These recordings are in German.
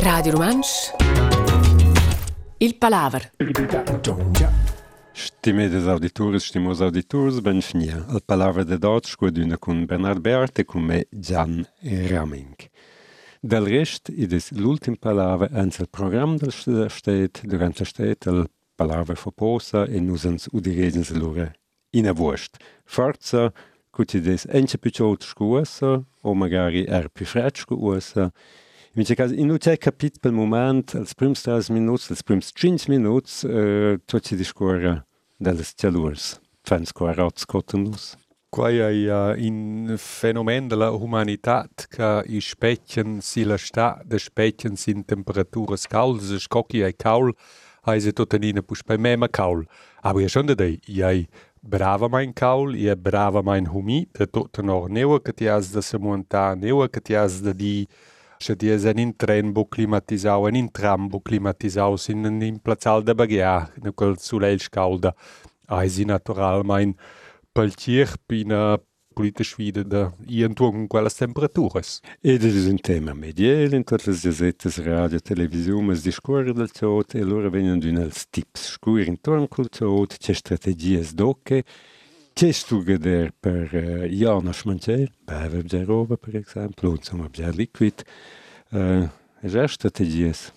Radio Romansch Il Palaver Stimedes auditores, stimos auditors, ben finia. Al Palaver de dot scuaduna con Bernard Beart e con me Gian Raming. Del rest, id es l'ultim Palaver ans il program del stet, durant la stet, il Palaver foposa e nusans udiredens lura in a vurst. Forza, cuti des ence picciot o magari er fred scuosa, Między inuția capit pe moment, îl sprim stas minut, îl sprim 5 minut, eh, toți discora de las celurs. Fans cu arat scotunus. Quai ai uh, eh, in fenomen de la humanitat ca i specchen si la sta, de specchen sin temperaturas cauls, scocchi ai caul, ai se totenine pus pe mema caul. Aber ja schon dei, iai brava mein caul, ie brava mein humi, de tot nor neua, că te de se monta, neua, că te de di Še ti je en tren bo klimatizau, en tram bo klimatizau, sin in placal de bagia, ne quel sulel scalda. Ai si natural mein peltier pina politisch wieder da irgendwo con quelle temperaturas. E das ist ein Thema medial in tutte le gazettes, radio, televisione, si scorre del ciot e loro vengono di els tips scuri intorno col ciot, c'è strategie sdocche, c'è stugader per uh, Janos Mancer, bever bja roba per esempio, insomma bja liquid, uh, e già strategies.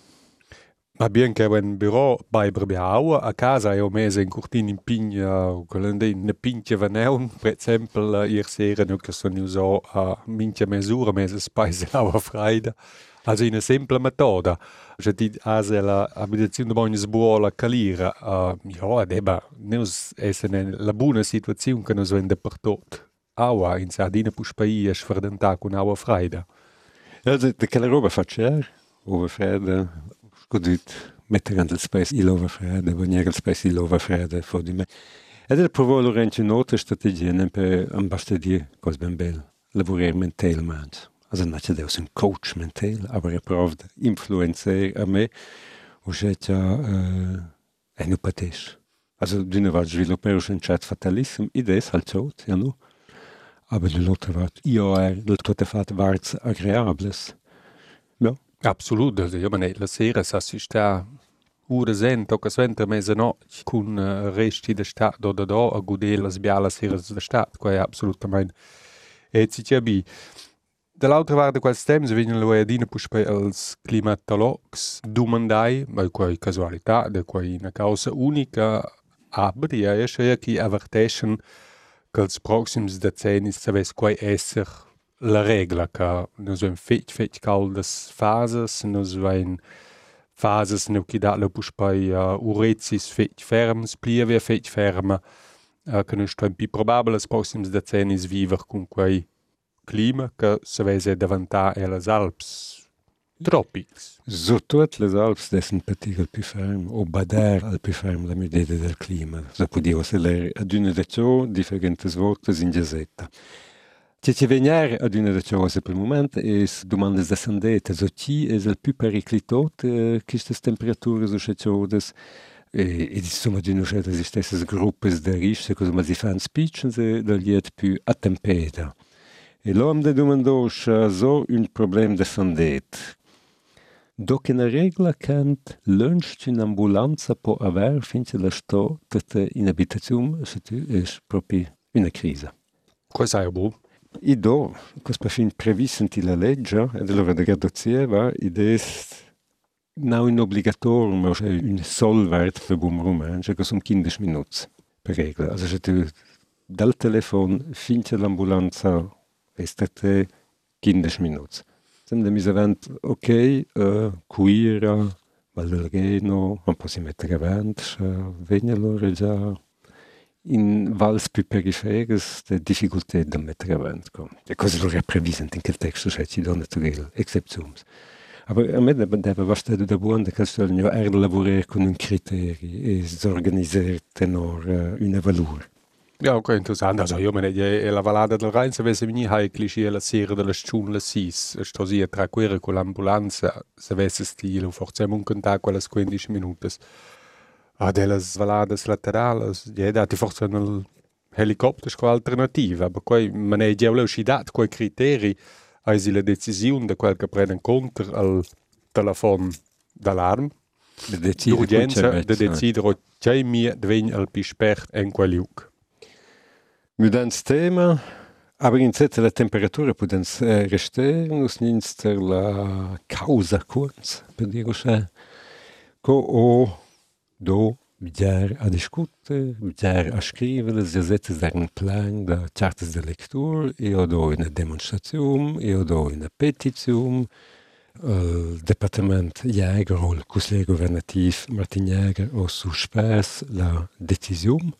Ma bien che un bureau bei Brebiau a casa io mese in curtin in pigna quell'ende in pinche vaneun per esempio ieri sera no che sono usato a minchia misura mese spaise lauer freida also in una semple metoda je di ase la abitazione de bognes buola calira uh, ja deba neus essene la buona situazione che nos vende per tot. Aua in Sardina puspai es verdenta con aua freida. Ja, de, de quella roba faccia, over fredde, scudit, mettere an del spes il over fredde, veniere il spes il over fredde, for di me. Ed è provo Lorenzo un'altra strategia, non per ambastadire cos ben bel, lavorare mentalmente. אז נתי עושים coach mental, aber pravda influencer ame, užeća eh, eno pa tež. Also dünne war will operisch entscheid fatalism, idees halt so, ja no. nu. Aber die Leute waren, ja, die Leute waren agreables. Ja. No. Absolut, io me ne, la sera sa si sta ure zen, tocca sventa mese no, con eh, resti de stat do do do, a gudela sbiala sera de stat, qua è assolutamente, e ci c'è bi. Dall'altra parte quels temps vengono le adine pus per els climatologs domandai, ma quai casualità, de quai una causa unica, aber ja, ja, ja, qui averteschen che els proxims decennis saves quai esser la regla, che nos ven fetg, fetg caldas fases, nos ven fases neu qui dat le pus per uh, urezis fetg ferms, plieve fetg ferma, uh, che nos sto pi probabile els proxims decennis viver con quai clima che se vese davantar e las Alps tropics. Surtout les Alps dessen partikel pi ferm o bader al pi ferm la medida del clima. Se podio seler ad una de ciò differentes volte in gesetta. Ce ce venier ad una de ciò se per moment es domandes de sandete, so ci es el pi periclitot eh, quistes temperatures o sceciodes e insomma di una certa stesse gruppes de risce, così ma si fanno spicci, da liet più attempeta. tempera. L'homme de Domendors så un problem de sandet. Dock en regla kant lunch in ambulanza på aver finns det stå att in habitatum så det är propi una crisi. Cosa är bo? I do, cospa fin previsent la legge, ed allora de gadozieva, id est nau in obligatorum, cioè un solvert per bum rumen, cioè cosum 15 minuts per regla. Also, cioè dal telefon fin l'ambulanza estate 15 minuts. Sem de mis avant, ok, uh, cuira, può si mettere avanti, uh, vegna loro già in vals più periferes de difficultà da mettere avanti. E cose loro è previsent in quel testo, cioè ci donne tutte exceptions. Aber a me deve bastare da buon de castello er lavorare con un criteri e organizzare tenor uh, una. Ja, okay, interessant. Also, ich meine, je, äh, äh, la Valada del Rhein, se avesse venire hai cliché la sera della sciun la sis, stosia tra quere con l'ambulanza, se avesse stile, forziamo un cantà quelle 15 minuti. A ah, delle valade laterali, je dati forse un helicopter con alternativa, ma poi non è già l'uscita, quei criteri, hai la decisione di quel che prende contro al telefono d'allarme, De decidere, de decidere, c'è mi, diventa il più esperto in quel luogo. Aber in zette la temperatura pudens eh, rester, nus nins ter la causa kurz, per dire così, co o do bidjar a discutere, bidjar a scrivere, si setze dar un plan da chartes de lectur, e o do una demonstrazione, e o do una petizione, il Departement Jäger o il Consiglio Governativ Martin Jäger o suspès la decisione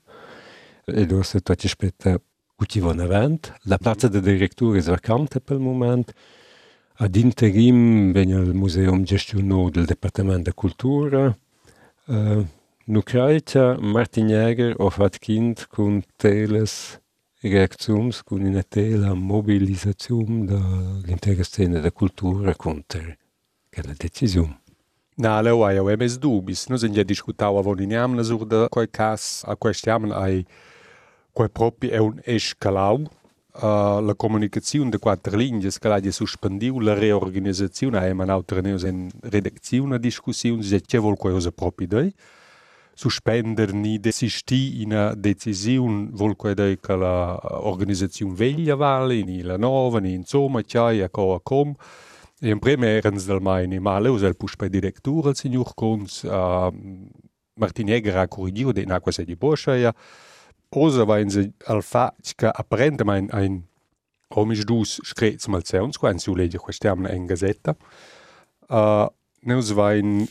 Edo se totiž peta cutiva nevent, la plazza de directur es vacante pel moment, ad interim vegna il museum gestionò del Departament de cultură, euh, nu craicia Martin Jäger o fat kind cun teles reacțiuns cun in tela mobilizațium de l'intera de cultură, conter quella decisium. Na, leu ai, eu emes dubis. Nus ingia discutau avon in amna de coi cas a questiam ai quai propi è un escalau. Uh, la comunicazione de quattro lingue che l'ha suspendiu, la reorganizzazione ha emanau treneus in redazione, discussione, se c'è vol quai osa propi dei. Suspender ni desisti in una decisione vol quai dei che la organizzazione veglia vale, ni la nova, ni insomma, c'hai a co a com. E in prima erans del mai ma leus el push per directura il signor Kunz, uh, Martin Jäger ha corrigiu de nacqua se di boscia ja. Osa va in se al fac che apprende mein ein omisch dus screz mal zeuns, quan si legge questiamna en gazetta. Uh, neus va in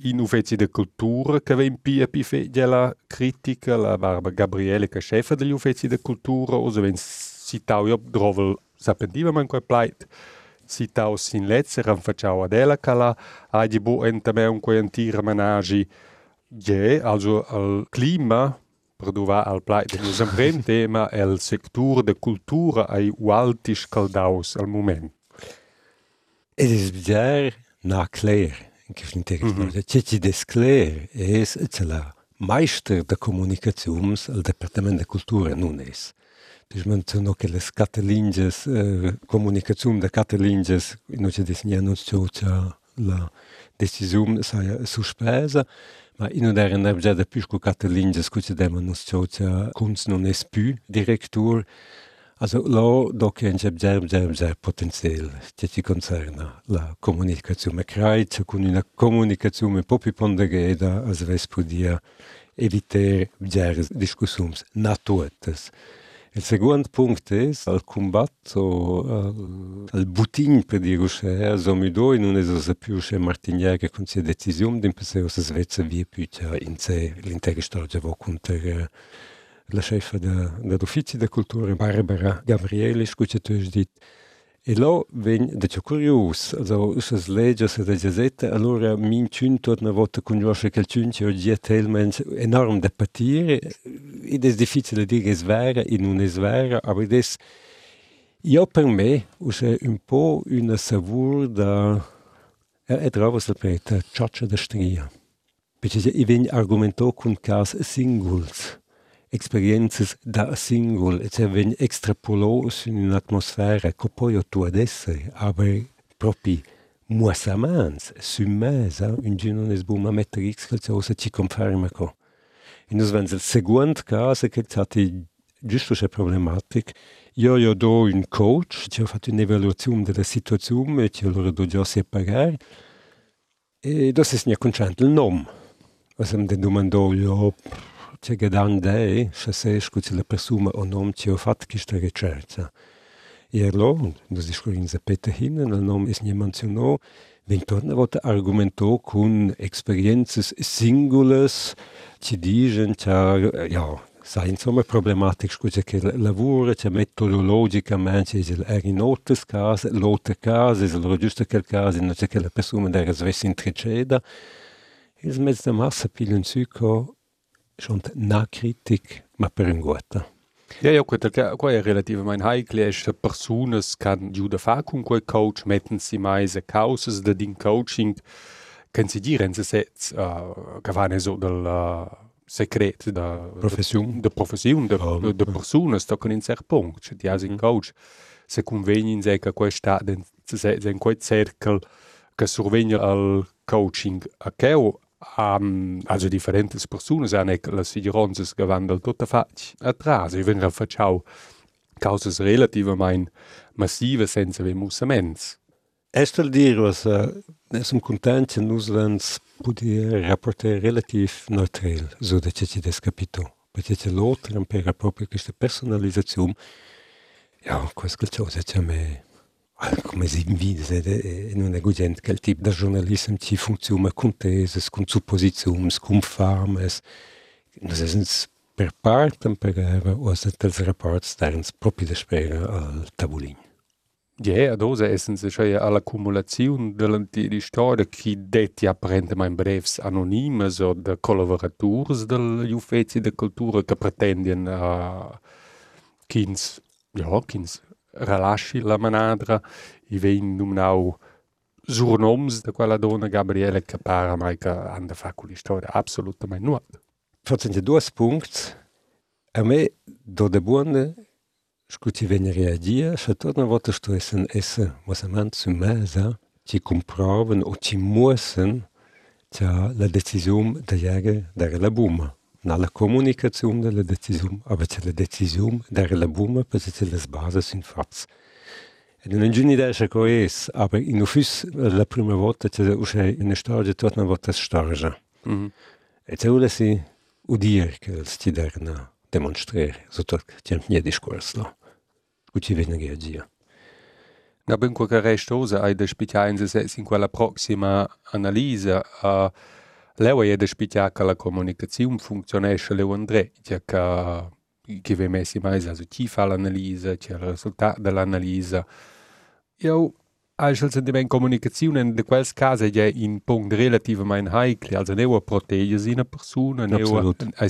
in uffici de cultura che ven pia pi fe la critica la barba Gabriele che chefa degli uffici de cultura osa ven citau jo drovel sapentiva man quel plait citau sin letzer am facciau ad ela cala agi bo entame un quei antira menagi je also al clima perdoar al plat de sempre tema el sector de cultura ai u altis caldaus al moment. Et es bizarre na clair que finter mm -hmm. Cici des clair es la meister de comunications al departament de cultura nun es. Deci menționă că les catalinges, uh, eh, comunicațium de catalinges, nu ce desnia nu ce la decizium să suspeza, ma in un era già da più con catalinges, che c'è dema non c'è kunst non es più directur, Also là doc jeb jeb jeb jeb potenzial che ci concerna la comunicazione. Craica con una comunicazione un po' più ponderata as ves podia evitare jers discussiums natuetes. El seguant punct es al combat o eh, al butin per dir-ho xe, a Zomido in un esos più xe Martinier che con sia decisium din per se o se svezza via più in se l'intera storia va contro la chefa dell'ufficio da cultura Barbara Gabriele, scusa tu hai detto ven de ciò curios, also usas legges e de giasetta, allora min cun tot una volta conosce che il cun ci oggi talmente enorm da patire, ed è difficile dire es vera e non es vera, aber ed es, io per me, usa un po' una savur da, è trovo sempre cioccia da stria. Perché io vengo argomentato con cas singuls. Experiences da singol, e cioè ven extrapolos in un'atmosfera che poi tu essere, aber proprio muassamans, summesa, un giorno ne sbuma mettere x che cosa ci conferma co. E noi vens il secondo caso che c'è giusto c'è problematic. Io io do un coach, ci ho fatto un'evaluazione della situazione e ci ho loro do già separare. E das ist nicht conscient il nome. Also mi domandò io c'è gedan dei, se ses che la persona o nom ci ho fatto questa ricerca. E allora, noi discorriamo a Peter Hinnen, il nome è menzionato, wenn torna volta argumentò con esperienze singulas, ci dicono, ja, sai insomma problematisch scusa che lavora c'è metodologicamente c'è in altri casi l'altro caso è allora giusto quel caso non c'è che la persona deve svesse in triceda il mezzo massa piglio un šont nakritik ma per un guata. Ja, ja, quel, quel è relativ mein heikel es coach metten si mais se causes de din coaching. Kan si diren se set uh, cavane so del uh, secret da profession. de profession de oh, de, de personas da kan in ser punkt coach. Se convenin se ca quel sta den se se in quel cerkel che survegna al coaching a um, also differenti persone hanno le siguranze che vanno tutta faccia atrás e vengono facciamo cause relativamente massive senza vemussaments. Estel dir was uh, som content nus vens poder rapporter relativ neutral so da ci des capito perché c'è l'altro per proprio questa personalizzazione ja questa cosa c'è me come si invide non è gugent quel tipo di giornalismo ci funziona con teses con supposizioni con farmes das ist per parte per o se tels rapports sterns proprio da spera al tavolin Ja, adosa essen se cioè all'accumulazione dell'antica storia che detti apparentemente brevs anonimes o de collaborators degli uffici di cultura che pretendono a kins, ja, kins relasci la manadra i vein nominau surnoms de quella donna Gabriele che para mai che hanno fatto quella storia assolutamente nuova. Forse due punti. A me, do de buone, scuti venne reagia, se torna volta sto essen esse, was a man zu mesa, ci comproven o ci mussen, cia la decisione da jäger dare la buma. Na la comunicazione della decisione, aber c'è la decisione dare la buma, perché c'è le basi in fats. E non è un'idea che è, aber in ufficio la prima volta c'è una storia, torna volta storgia. Mm -hmm. E c'è ora si udir che ci derna demonstrare, sotto c'è un discorso. Scuti venne reagia. Na ben qualche restosa ai da se in quella prossima analisi uh, leu è da spitia che la comunicazione funzionesce leu andre, che che ve messi mais also chi fa l'analisi, c'è il risultato dell'analisi. Io Also in der Kommunikation in quels casos è un punto relativamente heikel, also non protegge una persona, non è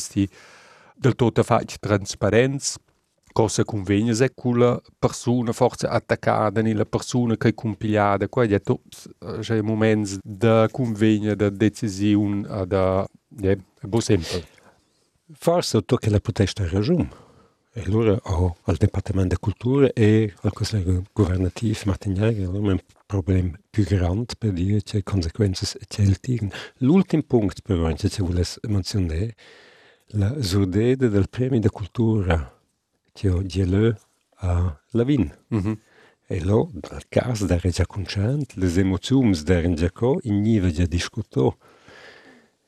del tutto fatto trasparenza, cosa conviene se quella persona forse attaccata nella persona che è compilata, qua è tutto, c'è momenti di conviene, di decisione, di, è un semplice. Forse tocca la protesta ragione. E allora ho al Departement de Cultura e al Consiglio Governativo Martignaga allora un problema più grande per dire che conseguenze celtigen. L'ultimo punto però che vuole menzionare la surdede del premio de cultura diele a lavin. Mm -hmm. E lo, dal cas, da regia les emoziums da regia co, igniva gia discuto.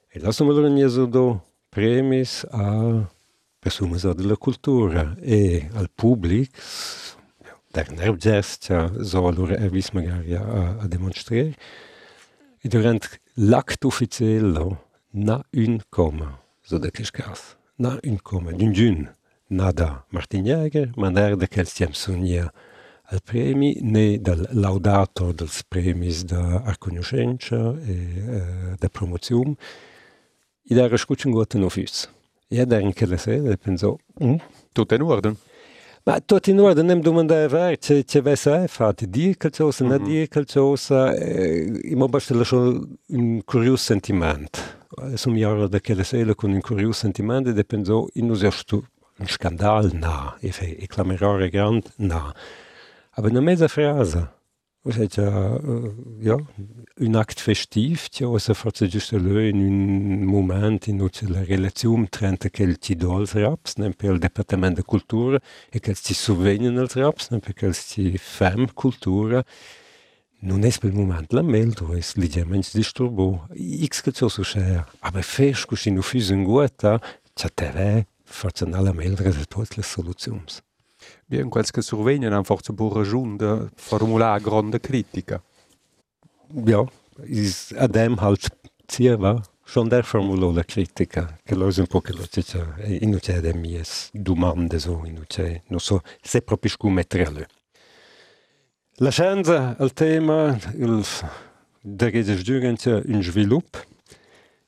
E lo sono allora nieso do premis a persumas ad la cultura e al public, der nerv gest, so allora er vis magari a, a demonstrare, e durant ufficiello, na un coma, so da kischkas, na un coma, d'un dune. Nada Martinjäger, ma nerda quel stiam al premi né dal laudato dal premis da arconoscenza e uh, da promozium, id era scucin guata no füs. Ed era in quella sera e mm, tutto in ordine. Ma tot in ordine, nem domandava ce, ce vei să eh, ai, frate, dir calciosa, mm -hmm. ne mhm. dir calciosa, e, eh, mă basta la un curios sentiment. Sunt iară de quella sera cu un curios sentiment e pensò, in nu un scandal na, e fe, e clamerare grand na. Aber na mezza frase, Osea, uh, ja, un act festiv, tja, osa forse giusto lö in un moment in cui la relazione tra quel ci do als raps, nem per il Departement de Cultura, e che ci sovvenien als raps, nem perché ci fem cultura, non è per il momento la meldo, è leggermente disturbo. X che ciò succede, aber fesco si non fisi in guata, c'è te forse nella meldo che tutte le soluzioni. Bien quels che survegnan einfach zu pura ragiun de formular gronda critica. Ja, is adem halt zieva, schon der formulò la critica, che lo un po' che lo c'è, in non c'è de mies domande so, in non c'è, non so, se proprio scummettere a lui. La scienza, il tema, il derege sdurente un svilup,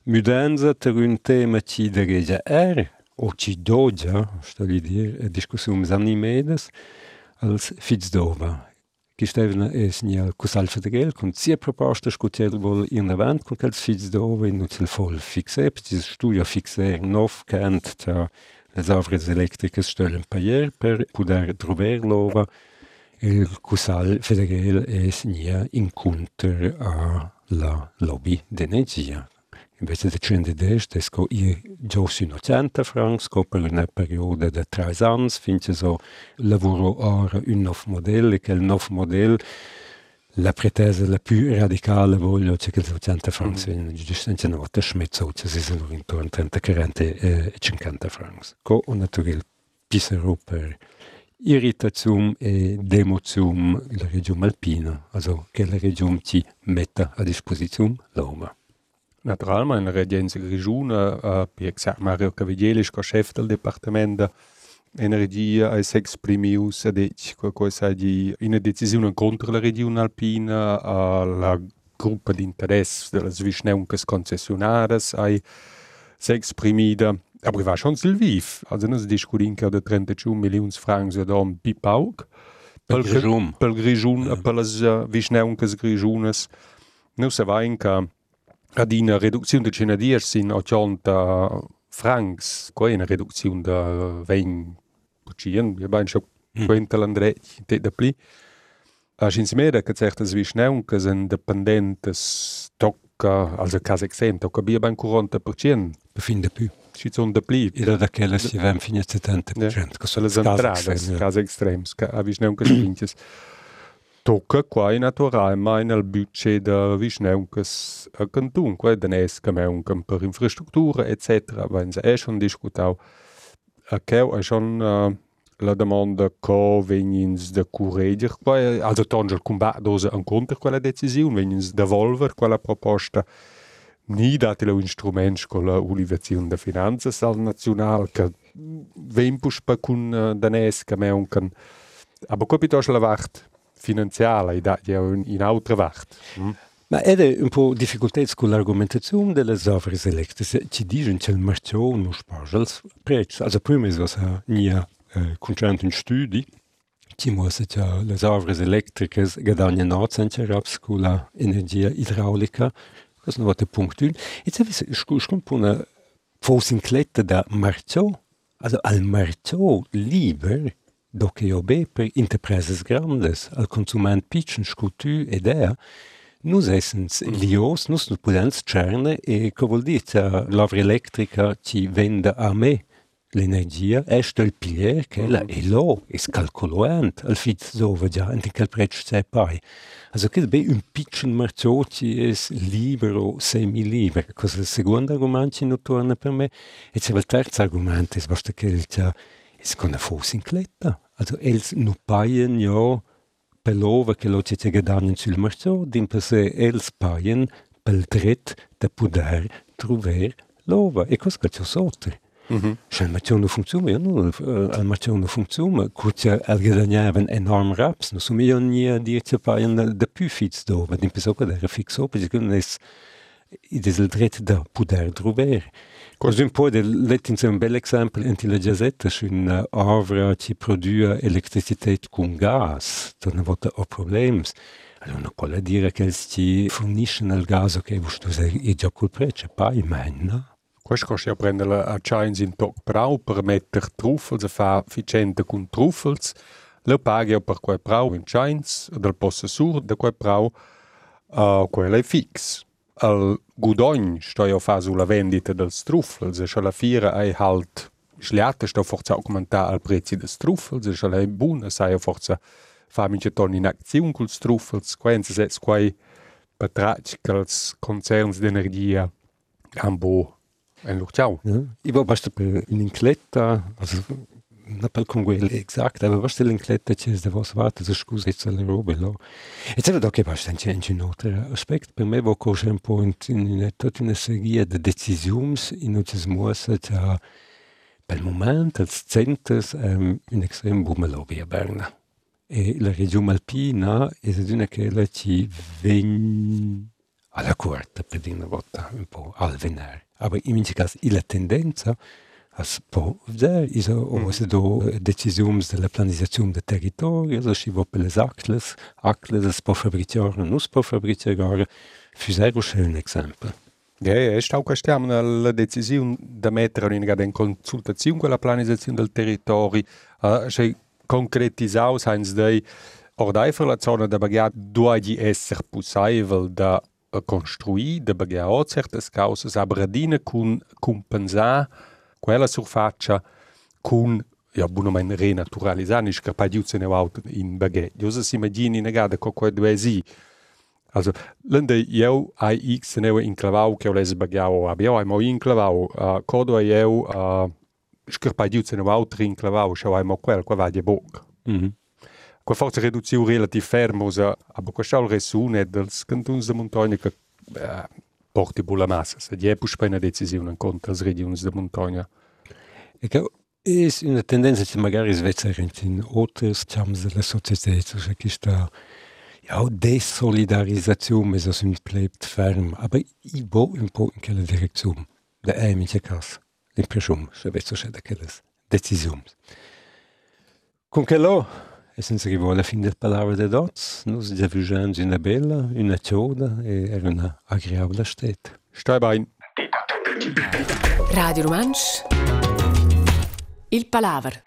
mudanza ter un tema ci derege er, oči dođa, što diskusum zanimedes, als Fitzdova. Gestevna es nia cusal federal, con sia proposta scutel vol in avant, con quels Fitzdova in util fol fixe, petit studio fixe nov kant, ta les avres electricas stellen paier per poder trover lova, il Cusal federal es nia incontr a la lobby d'energia. Invece de 110 es co i già sino 100 francs, co per una perioda de 3 ans, finché so lavoro ora un nov model, e che il nov model la pretesa la più radicale voglio c'è che il 100 francs mm. viene giustamente una volta schmezzo, ci sono intorno a 30, 40 e 50 francs. Co un naturale per Irritation e Demotion la Region Alpina, also che la Region ci metta a disposizione l'uomo. Naturalmein regens regiuna, eh, per exemple Mario Cavigelis, co chef del departament de energia es exprimius, deci qualcosa di una decisione contro la regione alpina, la gruppa di interesse delle visneunques concessionares ai s'exprimida. Aber war schon sil viv. Also nos discutin ca de 31 milions francs ad om pipauk. Pel grijun. Pel grijun, per eh. les visneunques grijunes. Nu se va inca ad una reduzione de cena dies sin 80 francs, qua è una reduzione de 20 Pucien, wir bein schon quenta mm. l'andrec, te da pli. A schins mera che certas visneuncas en dependentes tocca, also cas exem, tocca bia ben 40%. Befinde più. ci sono da pli. Era da quelle si ven fine 70%. Ja. Che sono le entrate, case extrems, che avisneu che spinches. tocă quai natural mai nel budget da de vischneuncas a cantun, quai mai un cam per infrastructura, etc. Vain se eșon discutau. A cheu eșon uh, eh, la demanda co venins de corregir, quai, also da tangel combat dose an contra quella decisiun, venins devolver quella proposta. Ni dati lo instrument con la Universität de Finanze sal național, că vem pușpa cun eh, uh, danesca meuncan. Aber capitoș la vart, finanziale in, in altra wacht mm? Ma è un po' difficoltà con l'argomentazione delle opere elettriche. Ci dicono che il mercato non spara il prezzo. Also, prima è che non è concentro in studi, ci muosse che le opere elettriche guadagnano 800 raps con l'energia idraulica, noch der Punkt. Jetzt habe ich schon eine Fosincletta da Marzo, also al Marzo lieber do che io be per interpreses grandes, al consument pitchen scutu ed er, nus essens mm. lios, nus nu podens cerne e co vuol dire l'ovra elettrica ci vende a me l'energia, est il pilier che la mm. e lo, es calculuant, al fit dove già, in quel prezzo c'è poi. Also che be un piccolo marcioti es libero, semi-libero. Cosa il secondo argomento non torna per me? E c'è il terzo argomento, es basta che il c'è, es con una fosse in cletta. Also els nu paien jo per l'ova che lo c'è guadagnan sul marciò, din per se els paien pel dret de poder trover l'ova. E cosa c'è sotto? Mhm. Scheinmazione funziona, no? Almazione funziona, kurze algedagnaven enorm raps, no sumi io nie dir ce paien de pufits do, vad in pesoca der fixo, perché kun es ides il dret da poder trover. Cos un po de un bel exempel in la giazetta un ovra ci produa electricitet con gas, torna volta o problems. Allora non può dire che ci forniscono il gas che vuoi usare già col prezzo, poi men, no? Questo du ja prendere a Chines in Toc Brau per mettere truffels e fa ficente con truffels. Lo paghi per quel brau in Chines, del possessore di quel brau, uh, quello è fix. Al gudogn sto io fa sulla vendita del truffels, e alla fiera è halt sliate sto forza augmentare al prezzo del truffels, e alla è buona, sai forza fa mince ton in azione col truffels, quenze se quai betrag che els concerns d'energia han bo en Luchau. Ja. Ich war per l'incletta, also quel exact, aber basta l'incletta c'è da vos vata, so scusa jetzt alle robe lo. E c'è da che basta c'è un altro aspect, per me va coche un po' in, in tutta una serie di decisioni in cui si muossa c'è per moment als centers um, un extrem bume lobby a Berna. E la regione alpina è una che la ci ven alla corte per una volta un po' al venere. Aber in mince cas illa tendenza as mm. se do decisiums de la planizazione de territorio, so si vo per les acles, acles as po fabriciare, nus po fabriciare, fusero schön exempel. Ja, ja, è stato questo la decisione di mettere in consultazione con la planificazione del territorio, uh, cioè concretizzare, senza dei ordai la zona da bagia duagi esser possibile da construir, da bagia o certas causas, aber adina cun compensar quella surfaccia cun ja, buonomen renaturalisar, nicht capace di usare auto in baguette. Io si immagini negada co quo due si. Also, lende eu ai x neu inclavau che o les bagiau ab. Eu ai mo inclavau, uh, codo ai eu uh, scarpai di usare auto inclavau, schau ai mo quel, qua va di boc. Mhm. Mm qua forza reduziu relativ fermosa, aber qua schau resune dels cantons de montagna che uh, porti bulla massa. Se di e pus una decisione contro le regioni de montagna. E che è una tendenza che magari svizzera in altre diciamo della società, cioè che sta ja, Desolidarisation, so sind bleibt ferm. Aber ich will un po' in quella direzione. Da è in quel caso. L'impressione, se vedo c'è da quelle decisioni. Con quello, e senza che vuole fin del palabra de dots, nos devugiamo una bella, una cioda e era una agreabile stetta. Stai bein. Radio Romansch. Il Palaver.